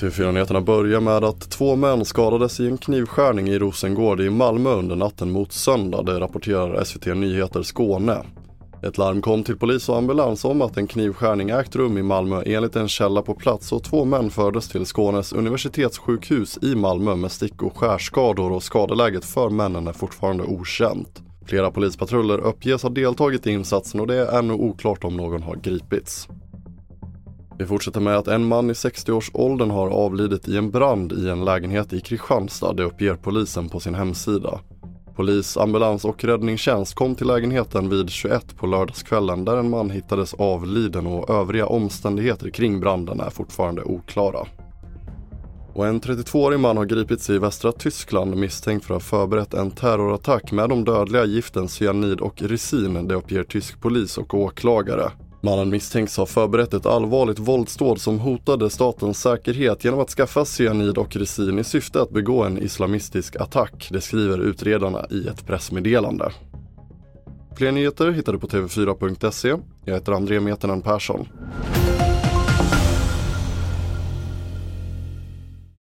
TV4-nyheterna börjar med att två män skadades i en knivskärning i Rosengård i Malmö under natten mot söndag, det rapporterar SVT Nyheter Skåne. Ett larm kom till polis och ambulans om att en knivskärning ägt rum i Malmö enligt en källa på plats och två män fördes till Skånes universitetssjukhus i Malmö med stick och skärskador och skadeläget för männen är fortfarande okänt. Flera polispatruller uppges ha deltagit i insatsen och det är ännu oklart om någon har gripits. Vi fortsätter med att en man i 60-årsåldern har avlidit i en brand i en lägenhet i Kristianstad, det uppger polisen på sin hemsida. Polis, ambulans och räddningstjänst kom till lägenheten vid 21 på lördagskvällen där en man hittades avliden och övriga omständigheter kring branden är fortfarande oklara. Och en 32-årig man har gripits i västra Tyskland misstänkt för att ha förberett en terrorattack med de dödliga giften cyanid och resin, det uppger tysk polis och åklagare. Mannen misstänks ha förberett ett allvarligt våldsdåd som hotade statens säkerhet genom att skaffa cyanid och resin i syfte att begå en islamistisk attack, det skriver utredarna i ett pressmeddelande. Fler nyheter hittar du på tv4.se. Jag heter André Metenen Persson.